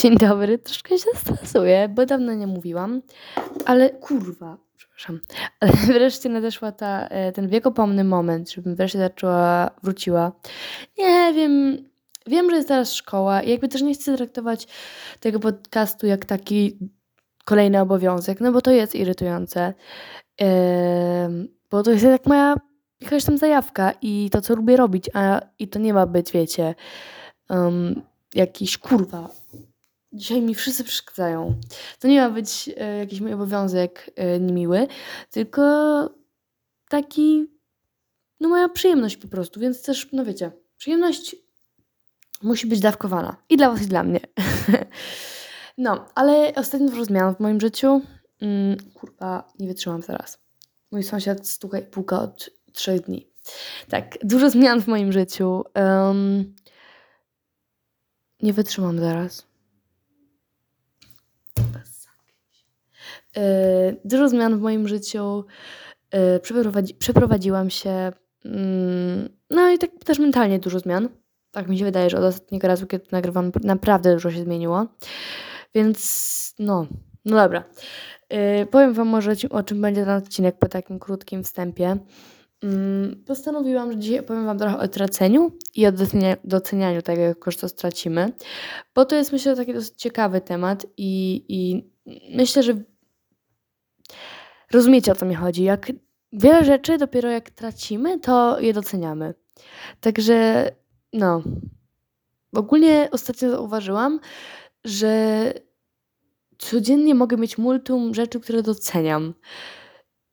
Dzień dobry, troszkę się stresuję, bo dawno nie mówiłam, ale kurwa, przepraszam, ale wreszcie nadeszła ta, e, ten wiekopomny moment, żebym wreszcie zaczęła, wróciła. Nie wiem, wiem, że jest teraz szkoła i jakby też nie chcę traktować tego podcastu jak taki kolejny obowiązek, no bo to jest irytujące, bo to jest jak moja jakaś tam zajawka i to, co lubię robić, a i to nie ma być, wiecie, um, jakiś kurwa. Dzisiaj mi wszyscy przeszkadzają. To nie ma być e, jakiś mój obowiązek e, niemiły, tylko taki, no moja przyjemność po prostu, więc też, no wiecie, przyjemność musi być dawkowana. I dla was, i dla mnie. no, ale ostatnio dużo zmian w moim życiu. Mm, kurwa, nie wytrzymam zaraz. Mój sąsiad stuka i puka od trzech dni. Tak, dużo zmian w moim życiu. Um, nie wytrzymam zaraz. Yy, dużo zmian w moim życiu. Yy, przeprowadzi przeprowadziłam się. Yy, no i tak też mentalnie dużo zmian. Tak mi się wydaje, że od ostatniego razu, kiedy nagrywam, naprawdę dużo się zmieniło. Więc no, no dobra. Yy, powiem Wam może o czym będzie ten odcinek po takim krótkim wstępie. Mm, postanowiłam, że dzisiaj opowiem Wam trochę o traceniu i o docenianiu tego, jak to stracimy, bo to jest myślę taki dosyć ciekawy temat i, i myślę, że rozumiecie o co mi chodzi. Jak wiele rzeczy dopiero jak tracimy, to je doceniamy. Także no, ogólnie ostatnio zauważyłam, że codziennie mogę mieć multum rzeczy, które doceniam.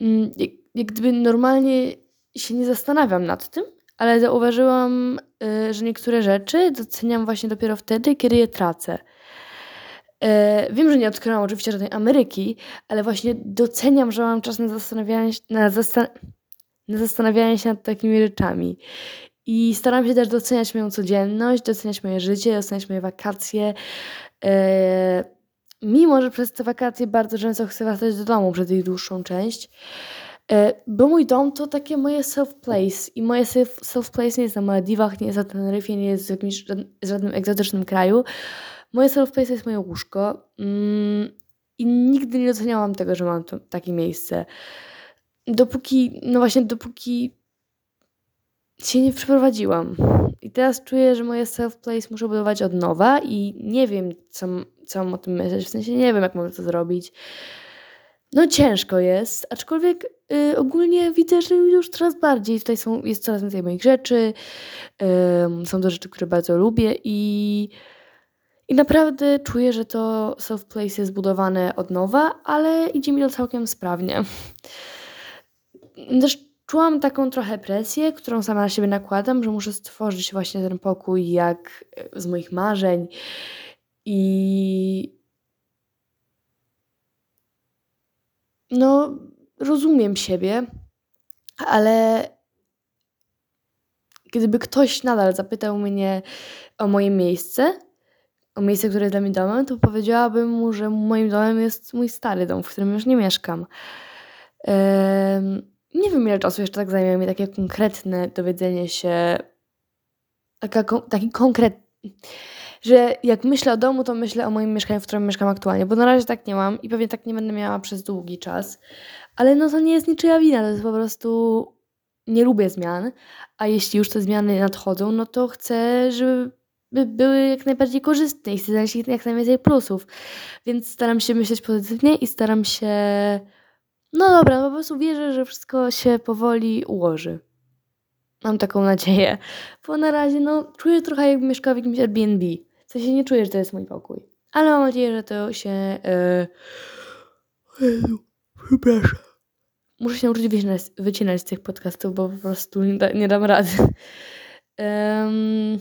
Mm, jak gdyby normalnie się nie zastanawiam nad tym, ale zauważyłam, y, że niektóre rzeczy doceniam właśnie dopiero wtedy, kiedy je tracę. Y, wiem, że nie odkryłam oczywiście żadnej Ameryki, ale właśnie doceniam, że mam czas na zastanawianie się, na, zastan na zastanawianie się nad takimi rzeczami. I staram się też doceniać moją codzienność, doceniać moje życie, doceniać moje wakacje. Y, mimo, że przez te wakacje bardzo często chcę wracać do domu przez ich dłuższą część. E, bo mój dom to takie moje self-place i moje self-place nie jest na Maldiwach, nie jest na Teneryfie, nie jest w jakimś żadnym egzotycznym kraju. Moje self-place jest moje łóżko mm, i nigdy nie doceniałam tego, że mam to, takie miejsce. Dopóki, no właśnie dopóki się nie przeprowadziłam. I teraz czuję, że moje self-place muszę budować od nowa i nie wiem, co, co mam o tym myśleć. W sensie nie wiem, jak mogę to zrobić. No ciężko jest, aczkolwiek y, ogólnie widzę, że już coraz bardziej tutaj są, jest coraz więcej moich rzeczy. Y, są to rzeczy, które bardzo lubię i, i naprawdę czuję, że to self place jest zbudowane od nowa, ale idzie mi to całkiem sprawnie. Też czułam taką trochę presję, którą sama na siebie nakładam, że muszę stworzyć właśnie ten pokój jak z moich marzeń i No, rozumiem siebie, ale gdyby ktoś nadal zapytał mnie o moje miejsce, o miejsce, które jest dla mnie domem, to powiedziałabym mu, że moim domem jest mój stary dom, w którym już nie mieszkam. nie wiem, ile czasu jeszcze tak zajmie mi takie konkretne dowiedzenie się, taka, taki konkretny że jak myślę o domu, to myślę o moim mieszkaniu, w którym mieszkam aktualnie, bo na razie tak nie mam i pewnie tak nie będę miała przez długi czas. Ale no to nie jest niczyja wina, to jest po prostu nie lubię zmian, a jeśli już te zmiany nadchodzą, no to chcę, żeby były jak najbardziej korzystne i chcę znaleźć jak najwięcej plusów. Więc staram się myśleć pozytywnie i staram się. No dobra, no po prostu wierzę, że wszystko się powoli ułoży. Mam taką nadzieję, bo na razie no czuję trochę jakbym mieszkała w jakimś Airbnb. Sensie nie czuję, że to jest mój pokój. Ale mam nadzieję, że to się... Yy... Jezu, przepraszam. Muszę się nauczyć wycinać, wycinać z tych podcastów, bo po prostu nie, da, nie dam rady. Um,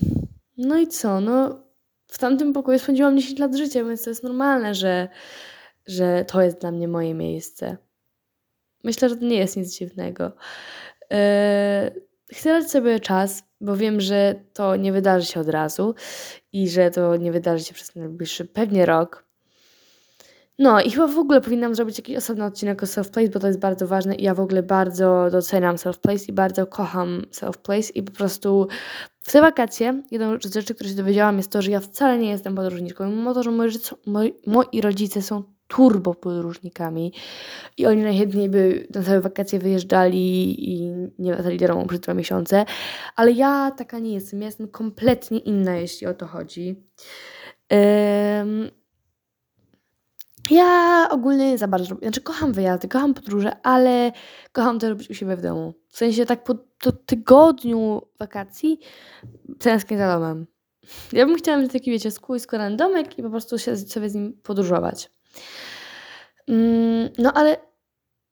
no i co? No, w tamtym pokoju spędziłam 10 lat życia, więc to jest normalne, że, że to jest dla mnie moje miejsce. Myślę, że to nie jest nic dziwnego. Yy, chcę dać sobie czas, bo wiem, że to nie wydarzy się od razu i że to nie wydarzy się przez najbliższy pewnie rok. No i chyba w ogóle powinnam zrobić jakiś osobny odcinek o self-place, bo to jest bardzo ważne i ja w ogóle bardzo doceniam self-place i bardzo kocham self-place i po prostu w te wakacje jedną z rzeczy, które się dowiedziałam, jest to, że ja wcale nie jestem podróżniczką. Mimo to, że moi, moi, rodzice są turbo podróżnikami i oni najchętniej by na całe wakacje wyjeżdżali i nie wracali do przez dwa miesiące, ale ja taka nie jestem. Ja jestem kompletnie inna, jeśli o to chodzi. Um, ja ogólnie za bardzo, znaczy kocham wyjazdy, kocham podróże, ale kocham to robić u siebie w domu. W sensie tak po, tygodniu wakacji tęsknię za domem. Ja bym chciała mieć taki, wiecie, na domek i po prostu się, sobie z nim podróżować. Mm, no ale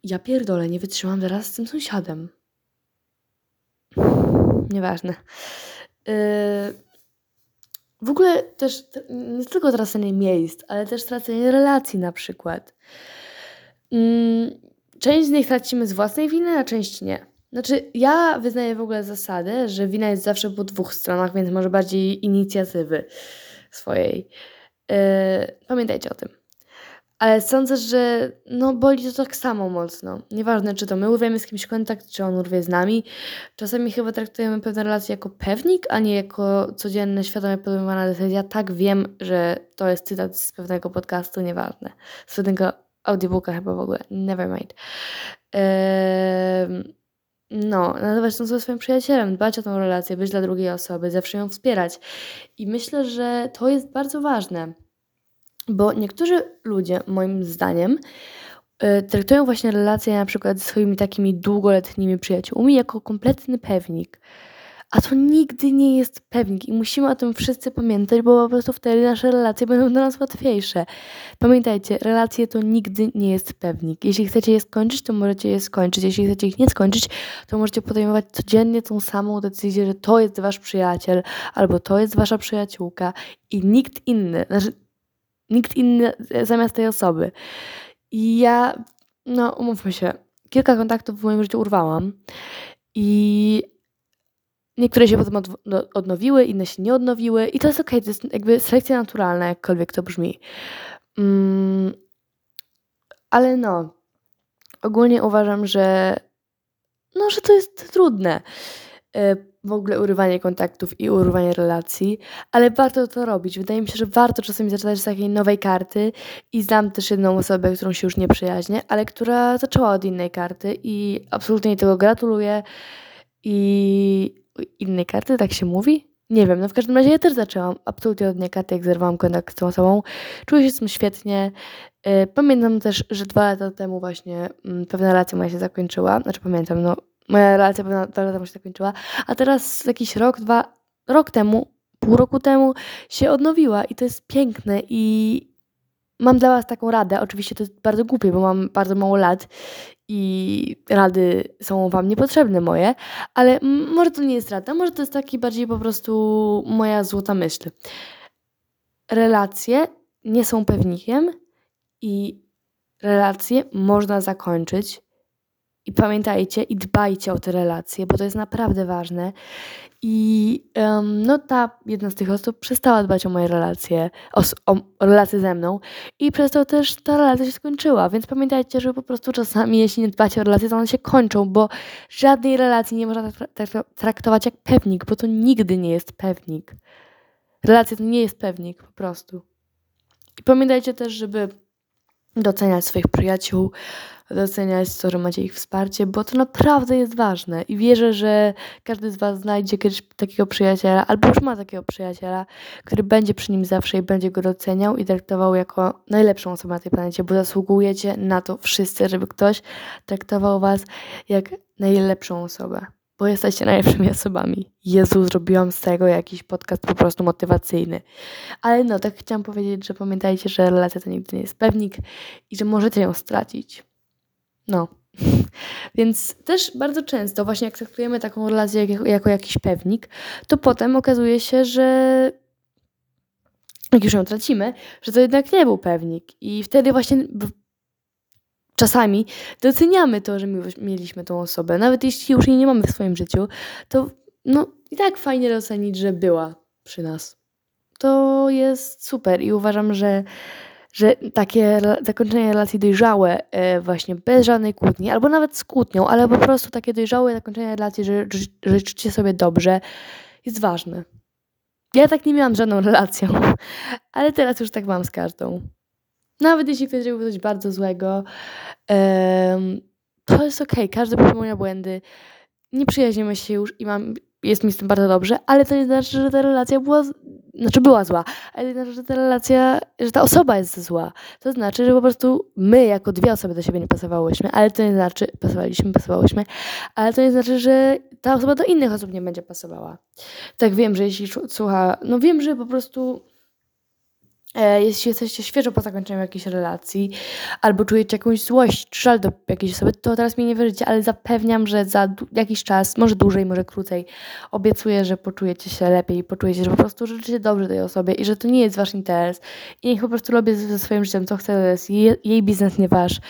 ja pierdolę, nie wytrzymam teraz z tym sąsiadem. Nieważne. Yy, w ogóle też nie tylko tracenie miejsc, ale też tracenie relacji na przykład. Mm, część z nich tracimy z własnej winy, a część nie. Znaczy, ja wyznaję w ogóle zasadę, że wina jest zawsze po dwóch stronach, więc może bardziej inicjatywy swojej. Yy, pamiętajcie o tym. Ale sądzę, że no boli to tak samo mocno. Nieważne, czy to my urwiemy z kimś kontakt, czy on urwie z nami. Czasami chyba traktujemy pewne relacje jako pewnik, a nie jako codzienne, świadomie podejmowana decyzja. Tak wiem, że to jest cytat z pewnego podcastu, nieważne. Z pewnego audiobooka chyba w ogóle. Never mind. No, nazywać tą swoim przyjacielem, dbać o tą relację, być dla drugiej osoby, zawsze ją wspierać. I myślę, że to jest bardzo ważne bo niektórzy ludzie, moim zdaniem, y, traktują właśnie relacje na przykład ze swoimi takimi długoletnimi przyjaciółmi jako kompletny pewnik. A to nigdy nie jest pewnik i musimy o tym wszyscy pamiętać, bo po prostu wtedy nasze relacje będą dla nas łatwiejsze. Pamiętajcie, relacje to nigdy nie jest pewnik. Jeśli chcecie je skończyć, to możecie je skończyć. Jeśli chcecie ich nie skończyć, to możecie podejmować codziennie tą samą decyzję, że to jest wasz przyjaciel albo to jest wasza przyjaciółka i nikt inny, znaczy Nikt inny zamiast tej osoby. I ja, no umówmy się, kilka kontaktów w moim życiu urwałam i niektóre się potem odnowiły, inne się nie odnowiły i to jest okej, okay, to jest jakby selekcja naturalna, jakkolwiek to brzmi. Mm, ale no, ogólnie uważam, że no, że to jest trudne. Y, w ogóle urywanie kontaktów i urywanie relacji, ale warto to robić. Wydaje mi się, że warto czasami zaczynać z takiej nowej karty i znam też jedną osobę, którą się już nie przyjaźnię, ale która zaczęła od innej karty i absolutnie jej tego gratuluję i innej karty, tak się mówi? Nie wiem, no w każdym razie ja też zaczęłam absolutnie od innej karty, jak zerwałam kontakt z tą osobą. Czuję się z tym świetnie. Y, pamiętam też, że dwa lata temu właśnie mm, pewna relacja moja się zakończyła. Znaczy pamiętam, no moja relacja pewna dwa lata się zakończyła, a teraz jakiś rok, dwa, rok temu, pół roku temu się odnowiła i to jest piękne i mam dla Was taką radę. Oczywiście to jest bardzo głupie, bo mam bardzo mało lat i rady są Wam niepotrzebne moje, ale może to nie jest rada, może to jest taki bardziej po prostu moja złota myśl. Relacje nie są pewnikiem i relacje można zakończyć i pamiętajcie i dbajcie o te relacje, bo to jest naprawdę ważne. I um, no ta jedna z tych osób przestała dbać o moje relacje, o, o, relacje ze mną i przez to też ta relacja się skończyła. Więc pamiętajcie, że po prostu czasami, jeśli nie dbacie o relacje, to one się kończą, bo żadnej relacji nie można traktować jak pewnik, bo to nigdy nie jest pewnik. Relacja to nie jest pewnik po prostu. I pamiętajcie też, żeby doceniać swoich przyjaciół, doceniać to, że macie ich wsparcie, bo to naprawdę jest ważne. I wierzę, że każdy z Was znajdzie kiedyś takiego przyjaciela, albo już ma takiego przyjaciela, który będzie przy nim zawsze i będzie go doceniał i traktował jako najlepszą osobę na tej planecie, bo zasługujecie na to wszyscy, żeby ktoś traktował Was jak najlepszą osobę bo jesteście najlepszymi osobami. Jezu, zrobiłam z tego jakiś podcast po prostu motywacyjny. Ale no, tak chciałam powiedzieć, że pamiętajcie, że relacja to nigdy nie jest pewnik i że możecie ją stracić. No. Więc też bardzo często, właśnie jak traktujemy taką relację jako, jako jakiś pewnik, to potem okazuje się, że jak już ją tracimy, że to jednak nie był pewnik. I wtedy właśnie czasami doceniamy to, że mieliśmy tą osobę. Nawet jeśli już jej nie mamy w swoim życiu, to no i tak fajnie docenić, że była przy nas. To jest super i uważam, że że takie zakończenie relacji dojrzałe, e, właśnie bez żadnej kłótni, albo nawet z kłótnią, ale po prostu takie dojrzałe zakończenie relacji, że, że życzycie sobie dobrze, jest ważny. Ja tak nie miałam żadną relacją, ale teraz już tak mam z każdą. Nawet jeśli ktoś zrobił coś bardzo złego, to jest okej, każdy popełnia błędy. Nie przyjaźnimy się już i mam jest mi z tym bardzo dobrze, ale to nie znaczy, że ta relacja była, znaczy była zła, ale nie znaczy, że ta relacja, że ta osoba jest zła. To znaczy, że po prostu my jako dwie osoby do siebie nie pasowałyśmy, ale to nie znaczy, pasowaliśmy, pasowałyśmy, ale to nie znaczy, że ta osoba do innych osób nie będzie pasowała. Tak wiem, że jeśli słucha, no wiem, że po prostu jeśli jesteście świeżo po zakończeniu jakiejś relacji, albo czujecie jakąś złość żal do jakiejś osoby, to teraz mi nie wierzycie, ale zapewniam, że za jakiś czas, może dłużej, może krócej, obiecuję, że poczujecie się lepiej poczujecie, że po prostu życzycie dobrze tej osobie i że to nie jest wasz interes i niech po prostu robię ze swoim życiem co chce, to jest jej, jej biznes, nie wasz.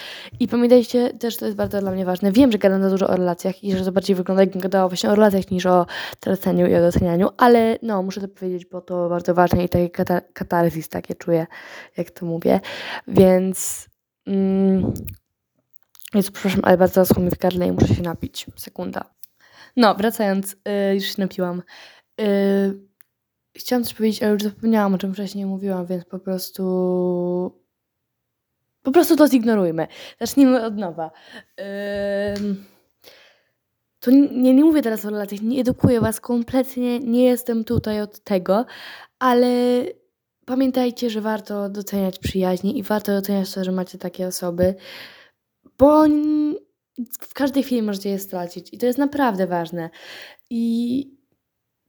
I pamiętajcie też, to jest bardzo dla mnie ważne, wiem, że gadam za dużo o relacjach i że to bardziej wygląda, jakbym gadała właśnie o relacjach niż o traceniu i o docenianiu, ale no, muszę to powiedzieć, bo to bardzo ważne i takie katarzis takie czuję, jak to mówię. Więc. Mm, jest, przepraszam, ale bardzo zaschło mi w gardle i muszę się napić. Sekunda. No, wracając, yy, już się napiłam. Yy, chciałam coś powiedzieć, ale już zapomniałam, o czym wcześniej mówiłam, więc po prostu. Po prostu to zignorujmy. Zacznijmy od nowa. Yy, to nie, nie mówię teraz o relacjach, nie edukuję Was kompletnie, nie jestem tutaj od tego, ale pamiętajcie, że warto doceniać przyjaźnie i warto doceniać to, że macie takie osoby, bo w każdej chwili możecie je stracić i to jest naprawdę ważne. I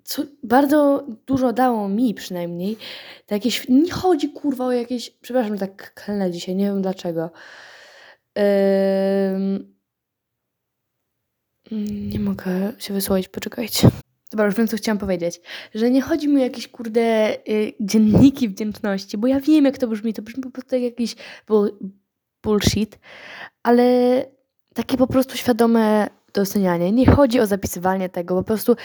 co bardzo dużo dało mi przynajmniej, to jakieś, nie chodzi kurwa o jakieś, przepraszam, tak klnę dzisiaj, nie wiem dlaczego. nie mogę się wysłowić, poczekajcie. Dobra, już wiem, co chciałam powiedzieć. Że nie chodzi mi o jakieś, kurde, y, dzienniki wdzięczności, bo ja wiem, jak to brzmi. To brzmi po prostu jak jakiś bull, bullshit, ale takie po prostu świadome docenianie. Nie chodzi o zapisywanie tego, po prostu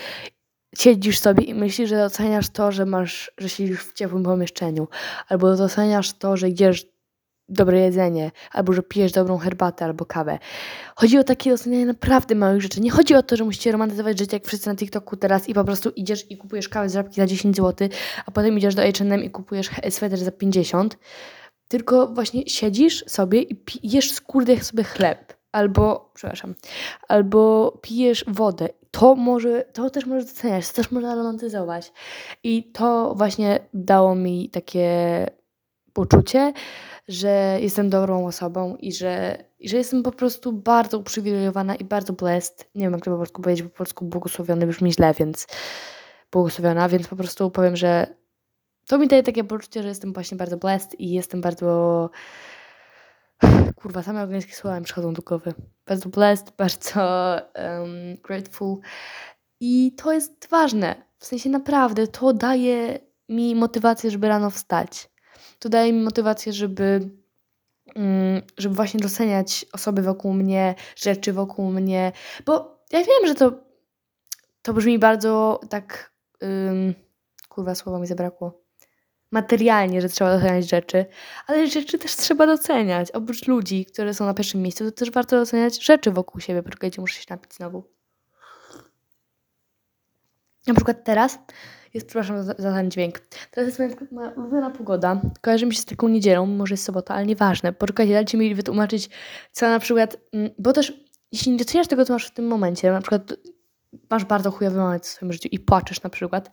siedzisz sobie i myślisz, że doceniasz to, że masz, że siedzisz w ciepłym pomieszczeniu, albo doceniasz to, że idziesz dobre jedzenie, albo że pijesz dobrą herbatę albo kawę. Chodzi o takie docenianie naprawdę małych rzeczy. Nie chodzi o to, że musicie romantyzować życie jak wszyscy na TikToku teraz i po prostu idziesz i kupujesz kawę z żabki za 10 zł, a potem idziesz do H&M i kupujesz sweter za 50. Tylko właśnie siedzisz sobie i pijesz skurde sobie chleb. Albo, przepraszam, albo pijesz wodę. To może, to też możesz doceniać, to też można romantyzować. I to właśnie dało mi takie poczucie, że jestem dobrą osobą i że, i że jestem po prostu bardzo uprzywilejowana i bardzo blessed. Nie wiem, jak to po polsku powiedzieć, po polsku błogosławiony brzmi źle, więc błogosławiona, więc po prostu powiem, że to mi daje takie poczucie, że jestem właśnie bardzo blessed i jestem bardzo... Kurwa, same angielskie słowa mi przychodzą do głowy. Bardzo blessed, bardzo um, grateful. I to jest ważne. W sensie naprawdę to daje mi motywację, żeby rano wstać to daje mi motywację, żeby, mm, żeby właśnie doceniać osoby wokół mnie, rzeczy wokół mnie, bo ja wiem, że to, to brzmi bardzo tak, kurwa, słowa mi zabrakło, materialnie, że trzeba doceniać rzeczy, ale rzeczy też trzeba doceniać. Oprócz ludzi, które są na pierwszym miejscu, to też warto doceniać rzeczy wokół siebie. Poczekajcie, muszę się napić znowu. Na przykład teraz jest, przepraszam za, za ten dźwięk. Teraz jest moja, moja ulubiona pogoda. Kojarzy mi się z taką niedzielą, może jest sobota, ale nieważne. Poczekajcie, dajcie mi wytłumaczyć, co na przykład, mm, bo też jeśli nie doceniasz tego, co masz w tym momencie, na przykład masz bardzo chujowy moment w swoim życiu i płaczesz na przykład,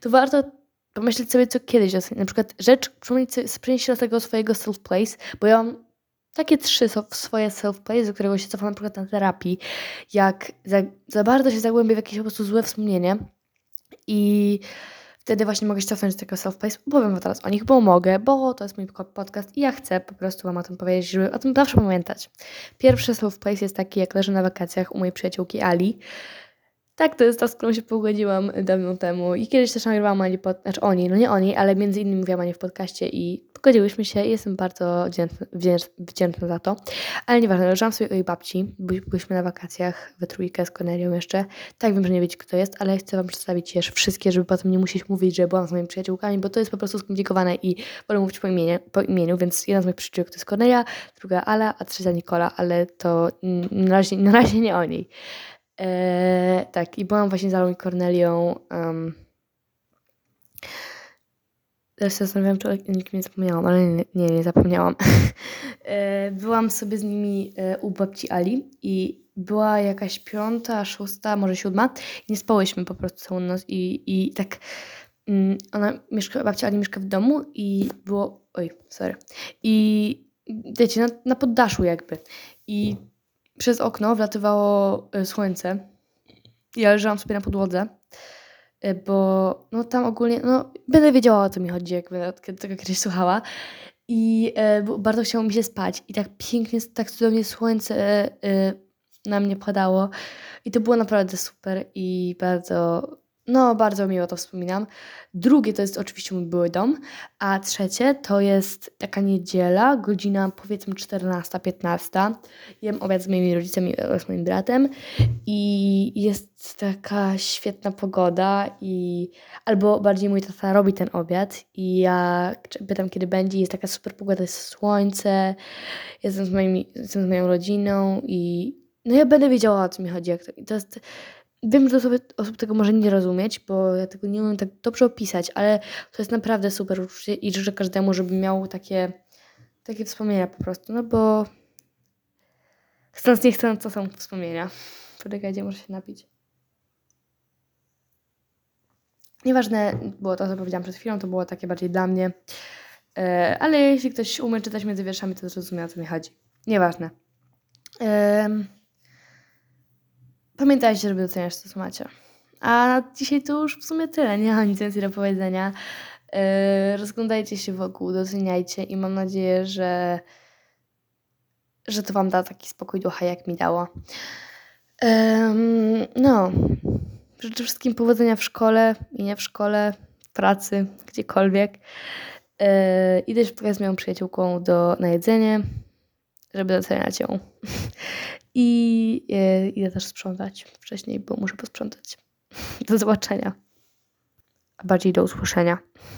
to warto pomyśleć sobie, co kiedyś. Na przykład rzecz, przenieść się do tego swojego self-place, bo ja mam takie trzy swoje self-place, do którego się cofam na przykład na terapii, jak za, za bardzo się zagłębię w jakieś po prostu złe wspomnienie, i wtedy właśnie mogę się cofnąć do tego self-place. Powiem wam teraz o nich, bo mogę, bo to jest mój podcast i ja chcę po prostu wam o tym powiedzieć, żeby o tym zawsze pamiętać. Pierwszy self-place jest taki, jak leżę na wakacjach u mojej przyjaciółki Ali. Tak, to jest ta, z którą się pogodziłam dawno temu i kiedyś też nagrywałam Ani, pod, znaczy oni, no nie oni, ale między innymi mówiłam Ani w podcaście i pogodziłyśmy się jestem bardzo wdzięczna, wdzięczna za to. Ale nieważne, leżałam sobie u jej babci, byliśmy na wakacjach we trójkę z Konerią jeszcze. Tak, wiem, że nie wiecie kto jest, ale chcę wam przedstawić jeszcze wszystkie, żeby potem nie musieć mówić, że byłam z moimi przyjaciółkami, bo to jest po prostu skomplikowane i wolę mówić po imieniu, po imieniu więc jedna z moich przyjaciółek to jest Koneria, druga Ala, a trzecia Nikola, ale to na razie, na razie nie o niej. Eee, tak, i byłam właśnie z Alą i Kornelią um, Teraz się zastanawiam, czy o nikim nie zapomniałam, ale nie, nie, nie zapomniałam. E, byłam sobie z nimi e, u babci Ali i była jakaś piąta, szósta, może siódma. Nie spałyśmy po prostu całą noc i, i tak mm, ona mieszka, babcia Ali mieszka w domu i było, oj, sorry. I wiecie, na, na poddaszu jakby. I przez okno wlatywało e, słońce. Ja leżałam sobie na podłodze, e, bo no tam ogólnie, no będę wiedziała o co mi chodzi, jak będę tego kiedyś słuchała. I e, bardzo chciało mi się spać. I tak pięknie, tak cudownie słońce e, na mnie padało. I to było naprawdę super i bardzo no, bardzo miło to wspominam. Drugie to jest oczywiście mój były dom, a trzecie to jest taka niedziela, godzina powiedzmy 14-15. Jem obiad z moimi rodzicami oraz moim bratem i jest taka świetna pogoda i albo bardziej mój tata robi ten obiad i ja pytam kiedy będzie, jest taka super pogoda, jest słońce, jestem z, moimi, jestem z moją rodziną i no ja będę wiedziała o co mi chodzi. Jak to, to jest Wiem, że osoby, osób tego może nie rozumieć, bo ja tego nie umiem tak dobrze opisać, ale to jest naprawdę super uczucie i życzę każdemu, żeby miał takie, takie wspomnienia po prostu, no bo chcąc nie chcąc, to są wspomnienia. Poczekajcie, muszę się napić. Nieważne było to, co powiedziałam przed chwilą, to było takie bardziej dla mnie. E, ale jeśli ktoś umie czytać między wierszami, to zrozumie, o co mi chodzi. Nieważne. Pamiętajcie, żeby doceniać to, co macie. A dzisiaj to już w sumie tyle. Nie mam nic więcej do powiedzenia. Yy, rozglądajcie się wokół, doceniajcie i mam nadzieję, że, że to Wam da taki spokój ducha, jak mi dało. No, życzę wszystkim powodzenia w szkole i nie w szkole, w pracy, gdziekolwiek. Yy, idę się z moją przyjaciółką do, na jedzenie, żeby doceniać ją. I e, idę też sprzątać wcześniej, bo muszę posprzątać. Do zobaczenia. A bardziej do usłyszenia.